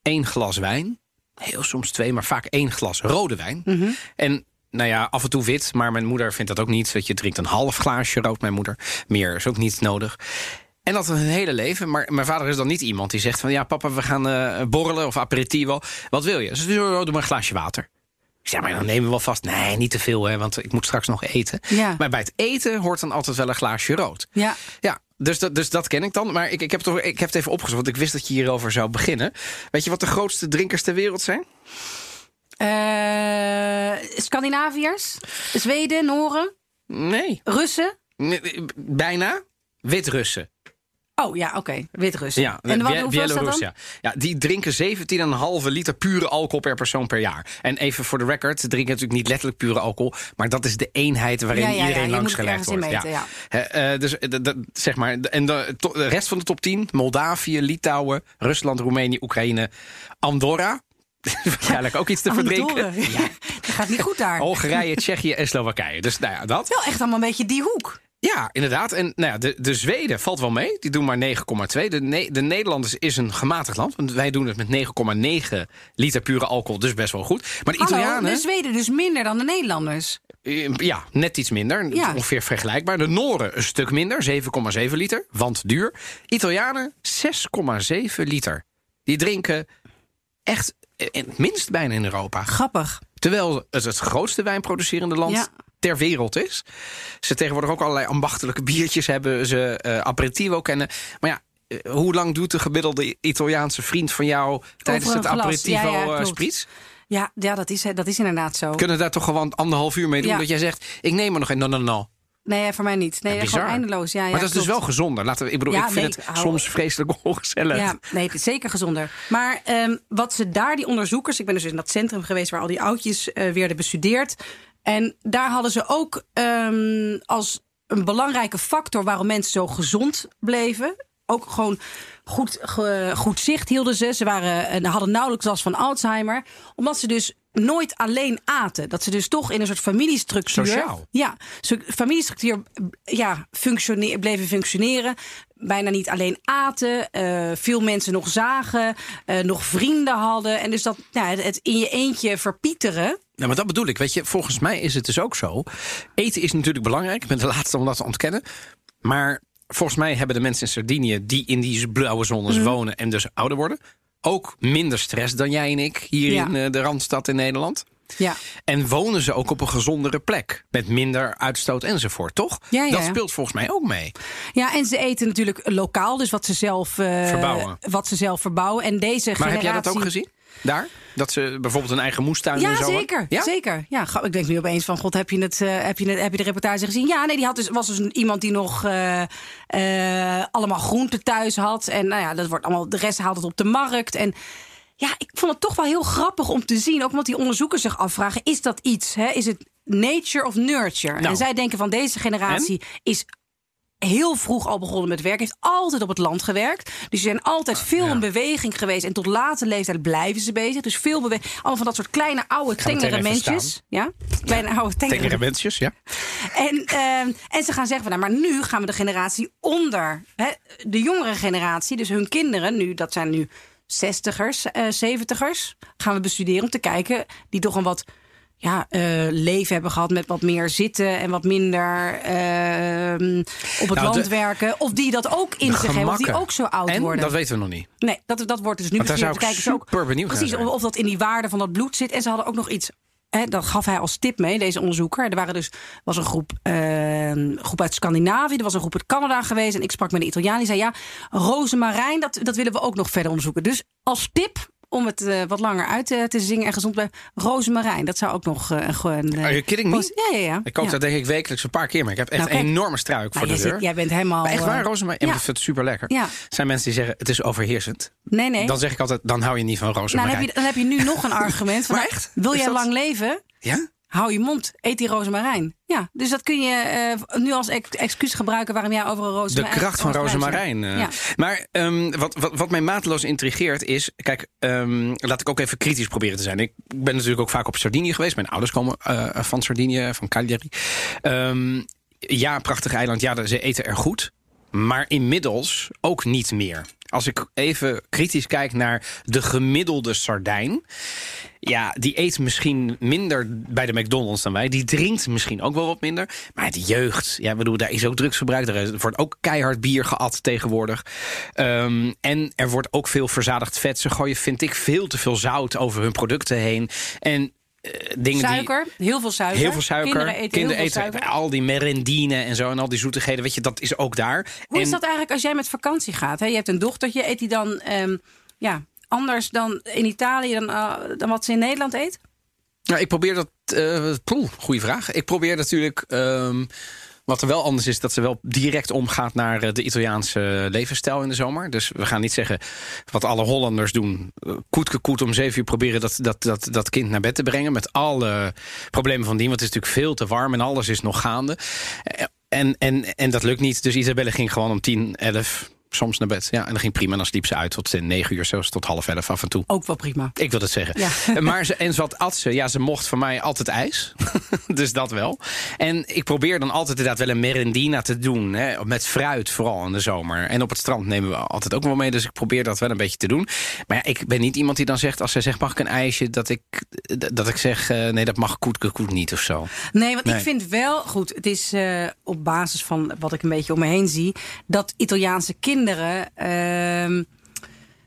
één glas wijn. Heel soms twee, maar vaak één glas rode wijn. Mhm. En nou ja, af en toe wit, maar mijn moeder vindt dat ook niet. Dat je drinkt een half glaasje rood, mijn moeder. Meer is ook niet nodig. En dat hun hele leven. Maar mijn vader is dan niet iemand die zegt van... ja, papa, we gaan eh, borrelen of aperitivo. Wat wil je? Ze zegt, "Oh, doe maar een glaasje water. Ik zeg, maar dan nemen we wel vast. Nee, niet te veel, hè, want ik moet straks nog eten. Ja. Maar bij het eten hoort dan altijd wel een glaasje rood. Ja. Ja, dus dat, dus dat ken ik dan. Maar ik, ik, heb toch, ik heb het even opgezocht, want ik wist dat je hierover zou beginnen. Weet je wat de grootste drinkers ter wereld zijn? Eh, Scandinaviërs, Zweden, Noren, Nee, Russen. Nee, bijna. Wit-Russen. Oh ja, oké, Wit-Russen. Ja, en wat, hoeveel is dat Belarus, dan? ja. ja, die drinken 17,5 liter pure alcohol per persoon per jaar. En even voor de record, ze drinken natuurlijk niet letterlijk pure alcohol, maar dat is de eenheid waarin Ja, ja, ja, iedereen je langs moet het gelegd ergens wordt. meten, Hè, eh, dus zeg maar, en de, to- de rest van de top 10: Moldavië, Litouwen, Rusland, Roemenië, Oekraïne, Andorra. Waarschijnlijk ook iets te verdrinken. Andorra. Dat gaat niet goed daar. Hongarije, Tsjechië en Slowakije. Dus nou ja, dat. Wel echt allemaal een beetje die hoek. Ja, inderdaad. En nou ja, de, de Zweden valt wel mee. Die doen maar 9,2. De, Ne- de Nederlanders is een gematigd land. Want wij doen het met 9,9 liter pure alcohol. Dus best wel goed. Maar de Hallo, Italianen... de Zweden dus minder dan de Nederlanders. eh, Ja, net iets minder. Ja. Ongeveer vergelijkbaar. De Noren een stuk minder. 7,7 liter. Want duur. Italianen 6,7 liter. Die drinken echt eh, het minst bijna in Europa. Grappig. Terwijl het het grootste wijnproducerende land Ja. Ter wereld is. Ze tegenwoordig ook allerlei ambachtelijke biertjes hebben. Ze eh, aperitivo kennen. Maar ja, eh, hoe lang doet de gemiddelde Italiaanse vriend van jou... tijdens het glas. aperitivo Ja, ja, eh, spritz? Ja, ja dat, is, dat is inderdaad zo. Kunnen daar toch gewoon anderhalf uur mee doen? Ja. Dat jij zegt, ik neem er nog een. No, no, no. Nee, voor mij niet. Nee, Bizar. gewoon eindeloos. Ja, ja, maar dat is dus wel gezonder. Laten we, ik bedoel, Ja, ik vind nee, het hou- soms vreselijk ongezellig. Ja, nee, het is zeker gezonder. Maar ehm, wat ze daar, die onderzoekers... Ik ben dus in dat centrum geweest waar al die oudjes eh, werden bestudeerd. En daar hadden ze ook ehm, als een belangrijke factor... waarom mensen zo gezond bleven... ook gewoon goed, ge- goed zicht hielden ze. Ze waren, en hadden nauwelijks last van Alzheimer. Omdat ze dus nooit alleen aten. Dat ze dus toch in een soort familiestructuur. Sociaal. Ja, familiestructuur ja, functioneer, bleven functioneren. Bijna niet alleen aten. eh, veel mensen nog zagen. eh, nog vrienden hadden. En dus dat het- het in je eentje verpieteren. Nou, maar dat bedoel ik. Weet je, volgens mij is het dus ook zo. Eten is natuurlijk belangrijk. Ik ben de laatste om dat te ontkennen. Maar volgens mij hebben de mensen in Sardinië... die in die blauwe zones Mhm. wonen en dus ouder worden... ook minder stress dan jij en ik hier Ja. in eh, de Randstad in Nederland. Ja. En wonen ze ook op een gezondere plek. Met minder uitstoot enzovoort, toch? Ja, ja, dat speelt volgens mij ook mee. ja, en ze eten natuurlijk lokaal. Dus wat ze zelf, eh, Verbouwen. Wat ze zelf verbouwen. En deze Maar generatie... heb jij dat ook gezien? Daar? Dat ze bijvoorbeeld een eigen moestuin Ja, en zo zeker. Ja? zeker. Ja, ik denk nu opeens van, god, heb je, het, eh, heb, je het, heb je de reportage gezien? Ja, nee, die had dus, was dus iemand die nog eh, eh, allemaal groenten thuis had. En nou ja, dat wordt allemaal, de rest haalt het op de markt. En ja, ik vond het toch wel heel grappig om te zien. Ook omdat die onderzoekers zich afvragen, is dat iets? Hè? Is het nature of nurture? Nou. En zij denken van deze generatie is heel vroeg al begonnen met werk. Heeft altijd op het land gewerkt. Dus ze zijn altijd veel ja. in beweging geweest. En tot late leeftijd blijven ze bezig. Dus veel beweging. Allemaal van dat soort kleine, oude, tengere mensjes. Ja? Kleine, oude, tengere, Tengere mensjes, ja. En, ehm, en ze gaan zeggen van, nou, maar nu gaan we de generatie onder. Hè, de jongere generatie, dus hun kinderen, nu, dat zijn nu zestigers, eh zeventigers, gaan we bestuderen om te kijken die toch een wat ja, eh, leven hebben gehad met wat meer zitten en wat minder ehm, op het Nou, land de- werken. Of die dat ook in zich hebben, of die ook zo oud en, worden. dat weten we nog niet. Nee, dat, dat wordt dus nu Want daar zou ik ook benieuwd Precies, of, of dat in die waarde van dat bloed zit. En ze hadden ook nog iets. Hè, dat gaf hij als tip mee, deze onderzoeker. Er waren dus, was een groep, eh, een groep uit Scandinavië, er was een groep uit Canada geweest. En ik sprak met een Italiaan die zei: Ja, rozemarijn, dat, dat willen we ook nog verder onderzoeken. Dus als tip om het eh, wat langer uit te, te zingen en gezond te blijven, rozemarijn. Dat zou ook nog eh, een gewoon. eh, Are you kidding me? Ja, ja, ja. Ik kook ja. dat denk ik wekelijks een paar keer. Maar ik heb echt Nou, een enorme struik Maar voor de jij, deur. zit- jij bent helemaal. Maar echt waar, eh, rozemarijn? Ja, ik vind het super lekker. Ja. Er zijn mensen die zeggen, het is overheersend. Nee, nee. Dan zeg ik altijd, dan hou je niet van nou, dan rozemarijn. heb, je, dan heb je nu nog een argument. Van, Maar nou, echt? Wil jij dat- lang leven? Ja? Hou je mond, eet die rozemarijn. Ja, dus dat kun je eh, nu als ex- excuus gebruiken waarom jij over een De rozemarijn... kracht van rozemarijn. eh. Ja. Maar ehm, wat, wat, wat mij mateloos intrigeert is... Kijk, ehm, laat ik ook even kritisch proberen te zijn. Ik ben natuurlijk ook vaak op Sardinië geweest. Mijn ouders komen eh, van Sardinië, van Cagliari. Ehm, ja, prachtig eiland. Ja, ze eten er goed. Maar inmiddels ook niet meer. Als ik even kritisch kijk naar de gemiddelde Sardijn... Ja, die eet misschien minder bij de McDonald's dan wij. Die drinkt misschien ook wel wat minder. Maar de jeugd, ja, bedoel, daar is ook drugsgebruik. Er wordt ook keihard bier geat tegenwoordig. Ehm, en er wordt ook veel verzadigd vet. Ze gooien, vind ik, veel te veel zout over hun producten heen. En eh, dingen die... Suiker, heel veel suiker. Heel veel suiker. Kinderen eten heel veel suiker. al die merendine en zo en al die zoetigheden. Weet je, dat is ook daar. Hoe en, is dat eigenlijk als jij met vakantie gaat? Hè? Je hebt een dochtertje, eet die dan ehm, ja, anders dan in Italië dan, eh, dan wat ze in Nederland eet? Nou, ik probeer dat. eh poeh, goeie vraag. Ik probeer natuurlijk. ehm, wat er wel anders is, dat ze wel direct omgaat naar eh, de Italiaanse levensstijl in de zomer. Dus we gaan niet zeggen wat alle Hollanders doen. eh, Koetke koet om zeven uur proberen dat, dat, dat, dat kind naar bed te brengen. Met alle problemen van dien. Want het is natuurlijk veel te warm en alles is nog gaande. Eh, En, en, en dat lukt niet. Dus Isabelle ging gewoon om tien, elf soms naar bed. Ja, en dan ging prima. En dan sliep ze uit tot negen uur, zelfs tot half elf af en toe. Ook wel prima. Ik wil het zeggen. Ja. Maar ze, en wat at ze? Ja, ze mocht van mij altijd ijs. dus dat wel. En ik probeer dan altijd inderdaad wel een merendina te doen. Hè, met fruit, vooral in de zomer. En op het strand nemen we altijd ook wel mee. Dus ik probeer dat wel een beetje te doen. Maar ja, ik ben niet iemand die dan zegt... als zij zegt, mag ik een ijsje? Dat ik, dat ik zeg, eh, nee, dat mag koet, koet niet of zo. Nee, want Nee. ik vind wel goed. Het is eh, op basis van wat ik een beetje om me heen zie. Dat Italiaanse kinderen. Ehm,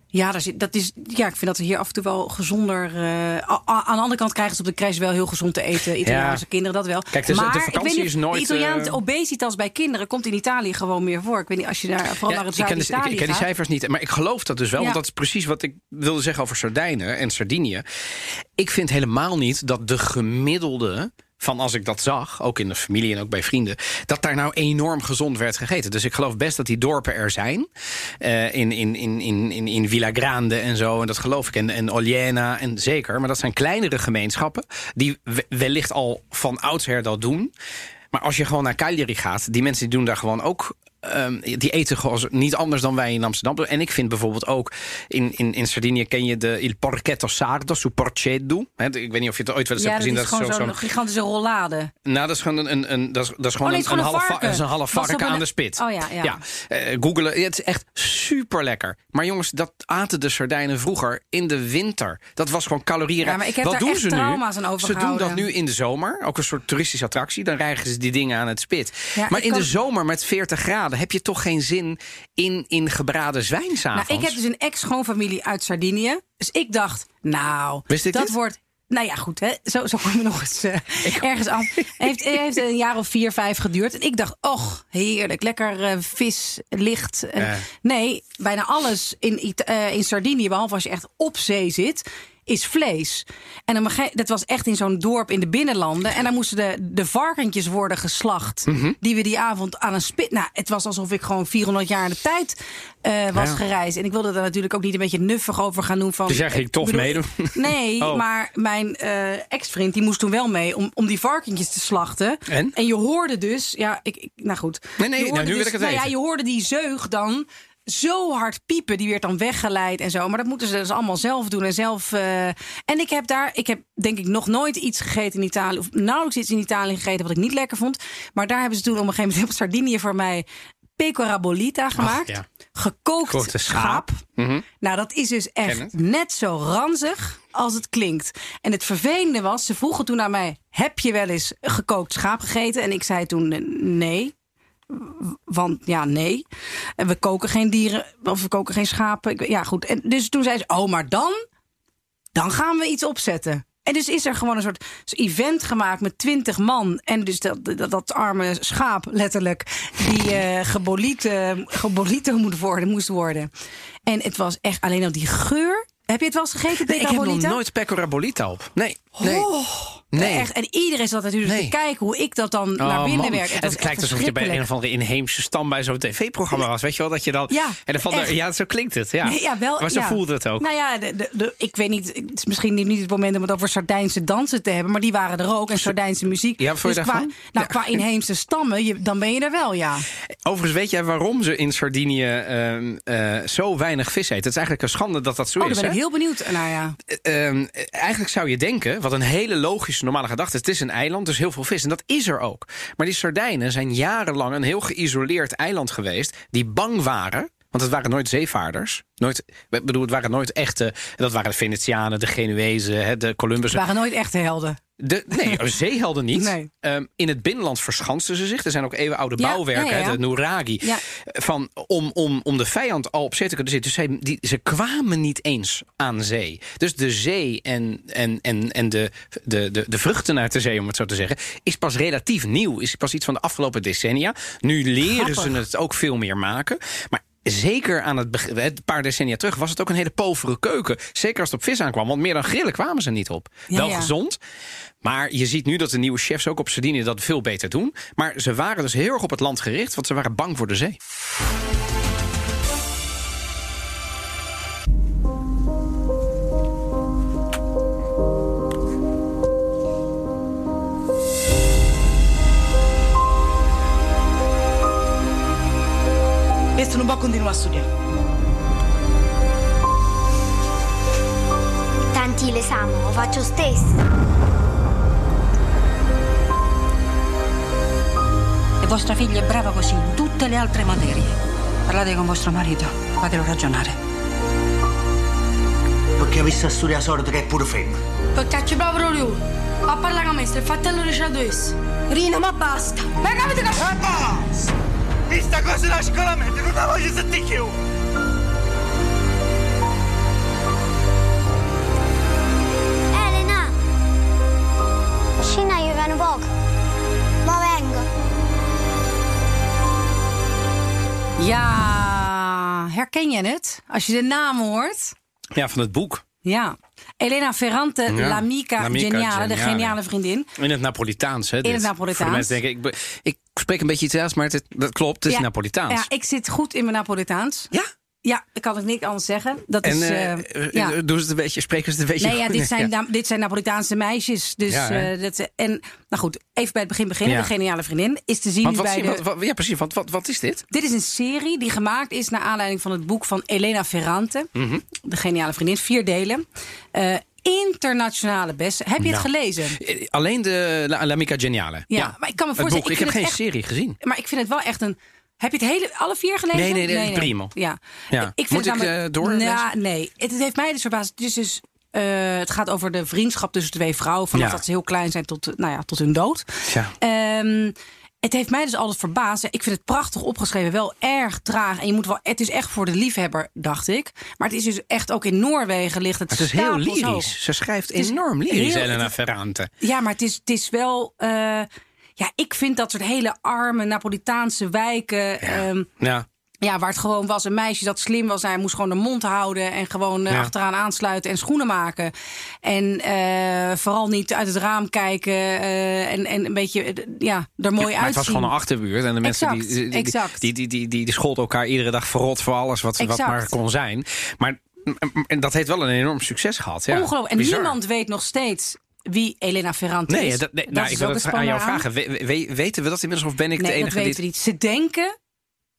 ja, daar zit, dat is, ja, ik vind dat ze hier af en toe wel gezonder. eh, aan de andere kant krijgen ze op de crash wel heel gezond te eten. Italiaanse Ja. kinderen, dat wel. Kijk, dus de vakantie ik weet niet, is nooit, De Italiaanse eh, obesitas bij kinderen komt in Italië gewoon meer voor. Ik weet niet, als je daar vooral naar het zuiden ik, ik ken die cijfers niet. Maar ik geloof dat dus wel. Ja. Want dat is precies wat ik wilde zeggen over Sardijnen en Sardinië. Ik vind helemaal niet dat de gemiddelde van als ik dat zag, ook in de familie en ook bij vrienden, dat daar nou enorm gezond werd gegeten. Dus ik geloof best dat die dorpen er zijn. eh, in, in, in, in, in, in Villa Grande en zo. En dat geloof ik. En, en Oliena en zeker. Maar dat zijn kleinere gemeenschappen die we- wellicht al van oudsher dat doen. Maar als je gewoon naar Cagliari gaat, die mensen die doen daar gewoon ook ehm, die eten gewoon niet anders dan wij in Amsterdam. En ik vind bijvoorbeeld ook in, in, in Sardinië ken je de Il Porchetto Sardo, su porceddu. Ik weet niet of je het ooit wel eens Ja, hebt dat gezien. is gewoon zo- zo'n gigantische rollade. nou, dat is gewoon een, een, een, dat is, dat is gewoon Oh, nee, een, gewoon een een varken. dat is een half varken aan de spit. Oh ja, ja. eh, googelen. Het is echt super lekker. Maar jongens, dat aten de sardijnen vroeger in de winter. Dat was gewoon calorieën. Ja, maar ik heb Wat daar doen echt ze nu? aan Ze doen dat nu in de zomer. Ook een soort toeristische attractie. Dan rijgen ze die dingen aan het spit. Ja, maar in de zomer met 40 graden heb je toch geen zin in, in gebraden zwijn Nou, ik heb dus een ex-schoonfamilie uit Sardinië. Dus ik dacht, nou, Wist ik dat dit? wordt... Nou ja, goed, hè? Zo, zo kom je nog eens eh, ergens aan. Heeft, heeft een jaar of vier, vijf geduurd. En ik dacht, och, heerlijk. Lekker eh, vis, licht. Nee, bijna alles in, eh, in Sardinië, behalve als je echt op zee zit, is vlees. En gege- dat was echt in zo'n dorp in de binnenlanden. En dan moesten de, de varkentjes worden geslacht. Mhm. Die we die avond aan een spit. Nou, het was alsof ik gewoon 400 jaar in de tijd eh, was Ja. gereisd. En ik wilde er natuurlijk ook niet een beetje nuffig over gaan doen. Van, Dus jij ging ik toch meedoen? Nee, Oh. maar mijn eh, ex-vriend die moest toen wel mee om, om die varkentjes te slachten. En? je hoorde dus, ja, ik, ik- nou goed. Nee, nee, nou, wil dus- ik het nou Ja, je hoorde die zeug dan zo hard piepen. Die werd dan weggeleid en zo. Maar dat moeten ze dus allemaal zelf doen en zelf. eh, En ik heb daar, ik heb denk ik nog nooit iets gegeten in Italië. Of nauwelijks iets in Italië gegeten wat ik niet lekker vond. Maar daar hebben ze toen op een gegeven moment op Sardinië voor mij pecora bolita gemaakt. ja. Gekookt schaap. Mhm. Nou, dat is dus echt net zo ranzig als het klinkt. En het vervelende was, ze vroegen toen aan mij... heb je wel eens gekookt schaap gegeten? En ik zei toen eh, nee. Want ja, nee. En we koken geen dieren, of we koken geen schapen. Ja, goed. En dus toen zei ze, oh, maar dan, dan gaan we iets opzetten. En dus is er gewoon een soort event gemaakt met twintig man. En dus dat, dat, dat arme schaap, letterlijk, die eh gebolite, gebolite moet worden, moest worden. En het was echt alleen al die geur. Heb je het wel eens gegeten, Nee, ik heb nog nooit pecora bolita op. Nee, nee. Oh, Nee. Echt, en iedereen zat natuurlijk Nee. te kijken hoe ik dat dan naar Oh, binnen man. werk. Het, lijkt alsof je bij een of andere inheemse stam bij zo'n tv-programma was. Weet je wel dat je dan. Ja, en dan van de, ja, zo klinkt het. Ja, Nee, ja, wel, maar zo ja. voelde het ook. Nou ja, de, de, de- ik weet niet, het is misschien niet het moment om het over Sardijnse dansen te hebben, maar die waren er ook en Sardijnse muziek. Ja, vond je dus qua, nou, Ja. qua inheemse stammen, je, dan ben je er wel, ja. Overigens, weet jij waarom ze in Sardinië ehm, eh, zo weinig vis eten? Het is eigenlijk een schande dat dat zo Oh, is. daar ben ik hè? heel benieuwd naar, ja. Ehm, eigenlijk zou je denken, wat een hele logische, normale gedachte is: het is een eiland, dus heel veel vis. En dat is er ook. Maar die Sardijnen zijn jarenlang een heel geïsoleerd eiland geweest, die bang waren. Want het waren nooit zeevaarders. Nooit, ik bedoel, het waren nooit echte. Dat waren de Venetianen, de Genuezen, hè, de Columbus. Ze waren nooit echte helden. De, nee, zeehelden niet. Nee. Ehm, in het binnenland verschansten ze zich. Er zijn ook eeuwenoude Ja, bouwwerken, ja, ja, de Nuragi. Van, om, om, om de vijand al op zee te kunnen zitten. Dus zij, die, ze kwamen niet eens aan zee. Dus de zee en, en, en, en de, de, de, de vruchten uit de zee, om het zo te zeggen, is pas relatief nieuw. Is pas iets van de afgelopen decennia. Nu leren ze het ook veel meer maken. Maar Zeker aan het begin, een paar decennia terug was het ook een hele povere keuken. Zeker als het op vis aankwam, want meer dan grillen kwamen ze niet op. Ja, Wel ja. gezond, maar je ziet nu dat de nieuwe chefs ook op Sardinië dat veel beter doen. Maar ze waren dus heel erg op het land gericht, want ze waren bang voor de zee. Continuare a studiare. Tanti l'esame, lo faccio stesso. E vostra figlia è brava così in tutte le altre materie. Parlate con vostro marito, fatelo ragionare. Perché avessi a studiare solito che è pure femmina. Perché c'è proprio lui. Ma parla con me, il fratello esso. Rina, ma basta. Ma capite che... Basta! Questa cosa da scolamento non la voglio sentire più! Elena! Scina, io vengo poco. Ma vengo. Ja, herken je het? Als je de naam hoort. Ja, van het boek. Ja. Elena Ferrante, Ja, l'amica geniale, de geniale. vriendin. In het Napolitaans, hè? dit. het Napolitaans. Voor de mensen denken, ik, ik spreek een beetje Italiaans, maar het, dat klopt, het is Ja, Napolitaans. Ja, ik zit goed in mijn Napolitaans. Ja? Ja, ik kan het niet anders zeggen. Dat En is, eh, ja. doen ze het een beetje, spreken ze het een beetje Nee, ja, dit zijn, dit zijn Napolitaanse meisjes. Dus, Ja, dat, en nou goed, even bij het begin beginnen. De geniale vriendin is te zien wat, bij de... wat, ja, precies. Want wat, wat is dit? Dit is een serie die gemaakt is naar aanleiding van het boek van Elena Ferrante. Mhm. De geniale vriendin. Vier delen. Internationale best. Heb je het Nou. gelezen? Alleen de La- L'Amica Geniale. Ja, maar ik kan me voorstellen... boek. Ik, heb geen echt- serie gezien. Maar ik vind het wel echt een... Heb je het hele, alle vier gelezen? Nee, nee, nee, primo. Ja. Ja. Ik vind Moet het ik, namelijk- eh, doorlezen? Nou, nee. Het, het heeft mij dus verbaasd. Het is dus... eh, het gaat over de vriendschap tussen twee vrouwen. Vanaf Ja. dat ze heel klein zijn tot, eh, nou ja, tot hun dood. Tja. Ehm, het heeft mij dus altijd verbaasd. Ik vind het prachtig opgeschreven, wel erg traag. En je moet wel, het is echt voor de liefhebber, dacht ik. Maar het is dus echt ook in Noorwegen ligt het. Het is heel hoog. lyrisch. Ze schrijft enorm lyrisch, Elena het Ferrante. Ja, maar het is, het is wel. eh, ja, ik vind dat soort hele arme Napolitaanse wijken. Ja. Ja. ja, waar het gewoon was een meisje dat slim was. Hij moest gewoon de mond houden en gewoon eh, Ja. achteraan aansluiten en schoenen maken. En eh, vooral niet uit het raam kijken eh, en, en een beetje ja, er mooi uitzien. het was gewoon een achterbuurt. En de mensen Exact, die, die, exact. die, die, die, die, die scholden elkaar iedere dag verrot voor alles wat, wat maar kon zijn. Maar en dat heeft wel een enorm succes gehad. Ja. Ongelooflijk. En Bizar. niemand weet nog steeds wie Elena Ferrante Nee, is. dat, nee, Dat nou, is ik wil het aan jou aan. vragen. We- we- weten we dat inmiddels of ben ik Nee, de enige dat weten die... we niet. Ze denken,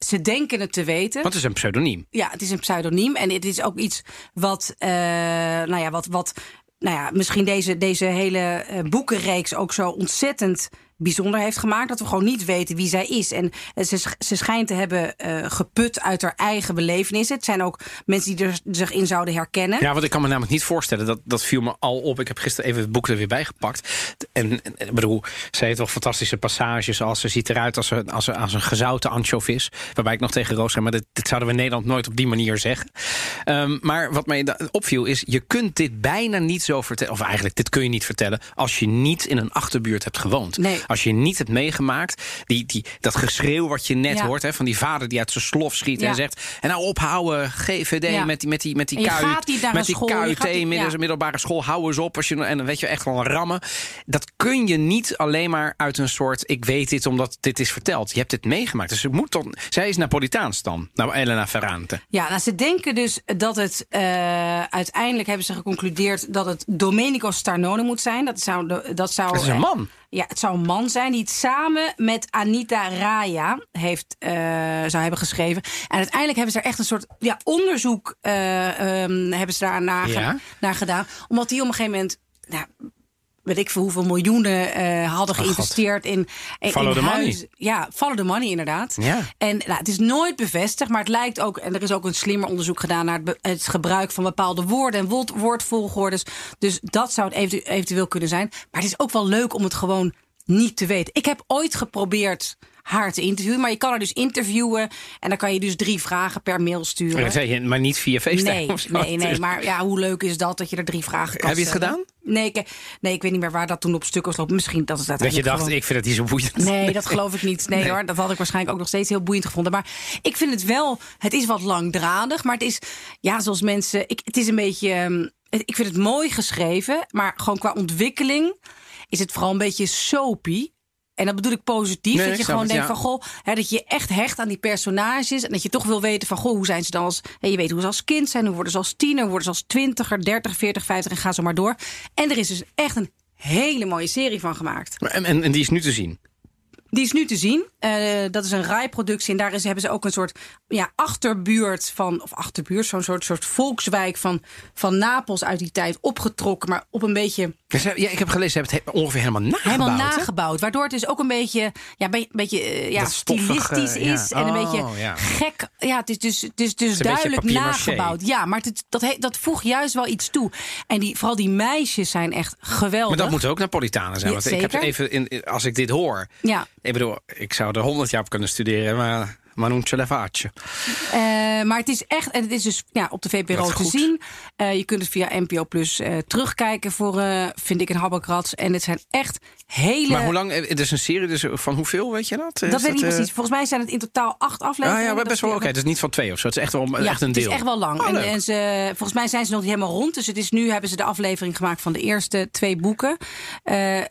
ze denken het te weten. Want het is een pseudoniem. Ja, het is een pseudoniem. En het is ook iets wat, eh, nou ja, wat, wat nou ja, misschien deze, deze hele eh, boekenreeks ook zo ontzettend bijzonder heeft gemaakt. Dat we gewoon niet weten wie zij is. En eh, ze, ze schijnt te hebben eh, geput uit haar eigen belevenissen. Het zijn ook mensen die er zich in zouden herkennen. Ja, want ik kan me namelijk niet voorstellen. Dat, dat viel me al op. Ik heb gisteren even het boek er weer bij gepakt. En, ik bedoel, ze heeft wel fantastische passages. Als ze ziet eruit als een, als een, als een gezouten anchovis. Waarbij ik nog tegen Roos zei, maar dit, dit zouden we in Nederland nooit op die manier zeggen. Ehm, maar wat mij opviel is, je kunt dit bijna niet zo vertellen. Of eigenlijk, dit kun je niet vertellen. Als je niet in een achterbuurt hebt gewoond. Nee. Als je niet hebt meegemaakt. Die, die, dat geschreeuw wat je net Ja. hoort. Hè, van die vader die uit zijn slof schiet. Ja. En zegt, en nou ophouden, GVD Ja. met die, met die, met die kuit. met die KUT, ja. middelbare school, hou eens op. Als je, en dan weet je echt wel rammen. Dat kun je niet alleen maar uit een soort... ik weet dit omdat dit is verteld. Je hebt dit meegemaakt. Dus het moet dan, zij is Napolitaans dan. Nou, Elena Ferrante. Ja, nou, ze denken dus dat het. eh, uiteindelijk hebben ze geconcludeerd dat het Domenico Starnone moet zijn. Dat zou. Dat, zou Dat is een eh, man. Ja, het zou een man zijn die het samen met Anita Raya heeft, eh, zou hebben geschreven. En uiteindelijk hebben ze er echt een soort ja, onderzoek eh, ehm, hebben ze daar naar, Ja? naar gedaan. Omdat die op een gegeven moment. Nou, weet ik veel hoeveel miljoenen eh, hadden Oh, God. geïnvesteerd in, in, Follow in the money. Ja, follow the money inderdaad. Ja. En nou, het is nooit bevestigd, maar het lijkt ook... en er is ook een slimmer onderzoek gedaan... naar het, gebruik van bepaalde woorden en woord, woordvolgordes. Dus dat zou het eventu- eventueel kunnen zijn. Maar het is ook wel leuk om het gewoon niet te weten. Ik heb ooit geprobeerd haar te interviewen... maar je kan haar dus interviewen... en dan kan je dus drie vragen per mail sturen. Dat je, Maar niet via FaceTime Nee, nee, nee, maar ja, hoe leuk is dat dat je er drie vragen kan Heb je het stellen? gedaan? Nee ik, nee, ik weet niet meer waar dat toen op stuk was lopen. Misschien dat het Dat je uiteindelijk dacht, gewoon- ik vind het niet zo boeiend. Nee, dat geloof ik niet. Nee, hoor, dat had ik waarschijnlijk ook nog steeds heel boeiend gevonden. Maar ik vind het wel, het is wat langdradig, maar het is, ja, zoals mensen, ik, het is een beetje, ehm, ik vind het mooi geschreven, maar gewoon qua ontwikkeling is het vooral een beetje soapy. En dat bedoel ik positief. Nee, dat je gewoon het, denkt ja. van goh, hè, dat je echt hecht aan die personages. En dat je toch wil weten van goh, hoe zijn ze dan als. Hè, je weet hoe ze als kind zijn, hoe worden ze als tiener, hoe worden ze als twintiger, dertig, veertig, vijftig en ga zo maar door. En er is dus echt een hele mooie serie van gemaakt. En, en, en die is nu te zien. Die is nu te zien. Eh, dat is een RAI-productie. En daar is, hebben ze ook een soort ja, achterbuurt van... of achterbuurt, zo'n soort, soort volkswijk van, van Napels uit die tijd opgetrokken. Maar op een beetje ja, ik heb gelezen, ze hebben het he- ongeveer helemaal nagebouwd. helemaal hè? nagebouwd. Waardoor het dus ook een beetje, ja, be- beetje eh, ja, stilistisch ja. is. En een Oh, beetje ja. gek. Ja, het is dus, het is dus een duidelijk nagebouwd. Ja, maar het, dat, he- dat voegt juist wel iets toe. En die, vooral die meisjes zijn echt geweldig. Maar dat moeten ook Napolitanen zijn. Want ik heb even, in, als ik dit hoor... Ja. Ik bedoel, ik zou er honderd jaar op kunnen studeren, maar... Maar non ce la faccio. Eh, maar het is echt, en het is dus ja, op de VPRO te goed. zien. Eh, je kunt het via NPO Plus eh, terugkijken voor, vind ik, een habbekrats. En het zijn echt hele... Maar hoe lang? Het is een serie, dus van hoeveel weet je dat? dat weet ik niet precies. Volgens mij zijn het in totaal acht Ah afleveringen. ja, maar best wel is- oké. Het is niet van twee of zo. Het is echt wel Ja, echt een het deel. is echt wel lang. Oh, en, en ze, volgens mij zijn ze nog niet helemaal rond. Dus het is nu hebben ze de aflevering gemaakt van de eerste twee boeken.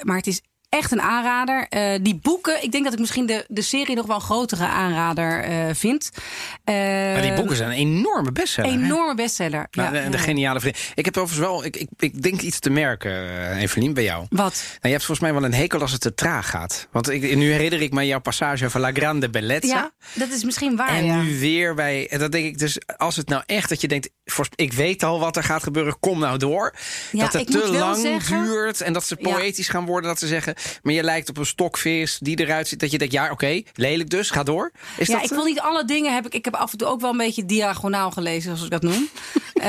Maar het is Echt een aanrader. Eh, die boeken, ik denk dat ik misschien de, de serie nog wel een grotere aanrader eh, vind. Eh, Maar die boeken zijn een enorme bestseller. hè? Enorme bestseller. Nou, ja, de, de geniale vriend. Ik heb overigens wel, ik, ik, ik denk iets te merken, eh, Evelien, bij jou. Wat? Nou, je hebt volgens mij wel een hekel als het te traag gaat. Want ik, nu herinner ik me jouw passage over La Grande Bellezza. Ja, dat is misschien waar. En ja. nu weer bij. En dat denk ik dus, als het nou echt dat je denkt, ik weet al wat er gaat gebeuren, kom nou door. Ja, dat het te lang zeggen- duurt en dat ze poëtisch gaan worden, dat ze zeggen, maar je lijkt op een stokvis die eruit ziet. Dat je denkt, ja, oké, lelijk dus, ga door. Is ja, dat, ik eh, wil niet alle dingen heb ik. Ik heb af en toe ook wel een beetje diagonaal gelezen, zoals ik dat noem. Eh,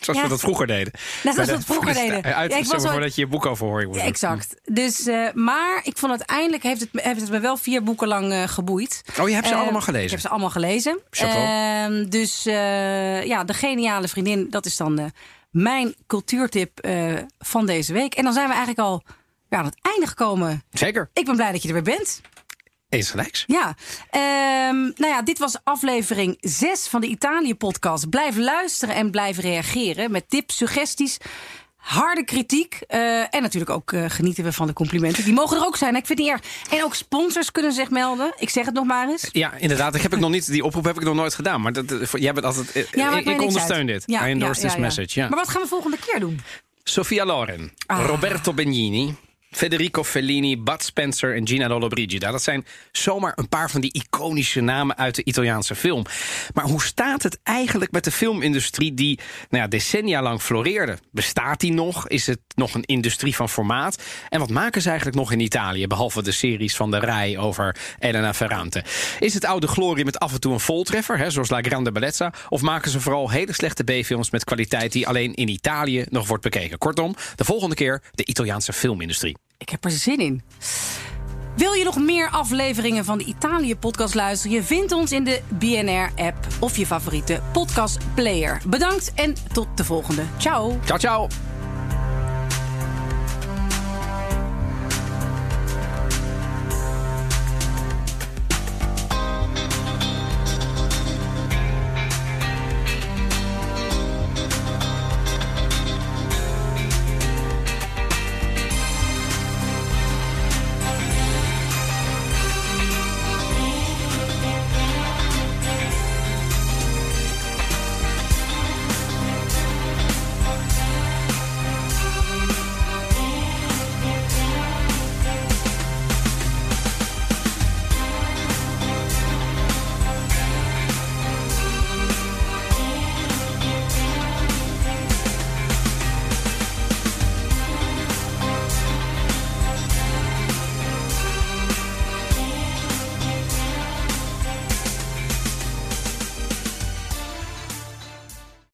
Zoals ja, we dat vroeger deden. Net zoals we dat vroeger de- deden. Uit, Ja, ik was voordat je je boekoverhoring wordt. Ja, exact. Dus, eh, maar ik vond uiteindelijk heeft het, heeft het me wel vier boeken lang eh, geboeid. Oh, je hebt ze Eh, allemaal gelezen? Ik heb ze allemaal gelezen. Ehm, dus eh, ja, de geniale vriendin, dat is dan eh, mijn cultuurtip eh, van deze week. En dan zijn we eigenlijk al ja, aan het einde gekomen. Zeker. Ik ben blij dat je er weer bent. Eens gelijks. Ja, Ehm, nou ja, dit was aflevering 6 van de Italië-podcast. Blijf luisteren en blijf reageren met tips, suggesties, harde kritiek. eh, en natuurlijk ook eh, genieten we van de complimenten. Die mogen er ook zijn, hè? ik vind het niet erg. En ook sponsors kunnen zich melden. Ik zeg het nog maar eens. Ja, inderdaad. Ik heb ik nog niet, die oproep heb ik nog nooit gedaan. Maar dat, eh, voor- jij bent altijd. Ja, ik ondersteun dit. Ja, I endorse ja, this message. Ja. Maar wat gaan we volgende keer doen? Sofia Loren, Ah. Roberto Benigni, Federico Fellini, Bud Spencer en Gina Lollobrigida. Dat zijn zomaar een paar van die iconische namen uit de Italiaanse film. Maar hoe staat het eigenlijk met de filmindustrie die nou ja, decennia lang floreerde? Bestaat die nog? Is het nog een industrie van formaat? En wat maken ze eigenlijk nog in Italië, behalve de series van de Rai over Elena Ferrante? Is het oude glorie met af en toe een voltreffer, hè, zoals La Grande Bellezza? Of maken ze vooral hele slechte B-films met kwaliteit die alleen in Italië nog wordt bekeken? Kortom, de volgende keer de Italiaanse filmindustrie. Ik heb er zin in. Wil je nog meer afleveringen van de Italië-podcast luisteren? Je vindt ons in de BNR-app of je favoriete podcastplayer. Bedankt en tot de volgende. Ciao. Ciao, ciao!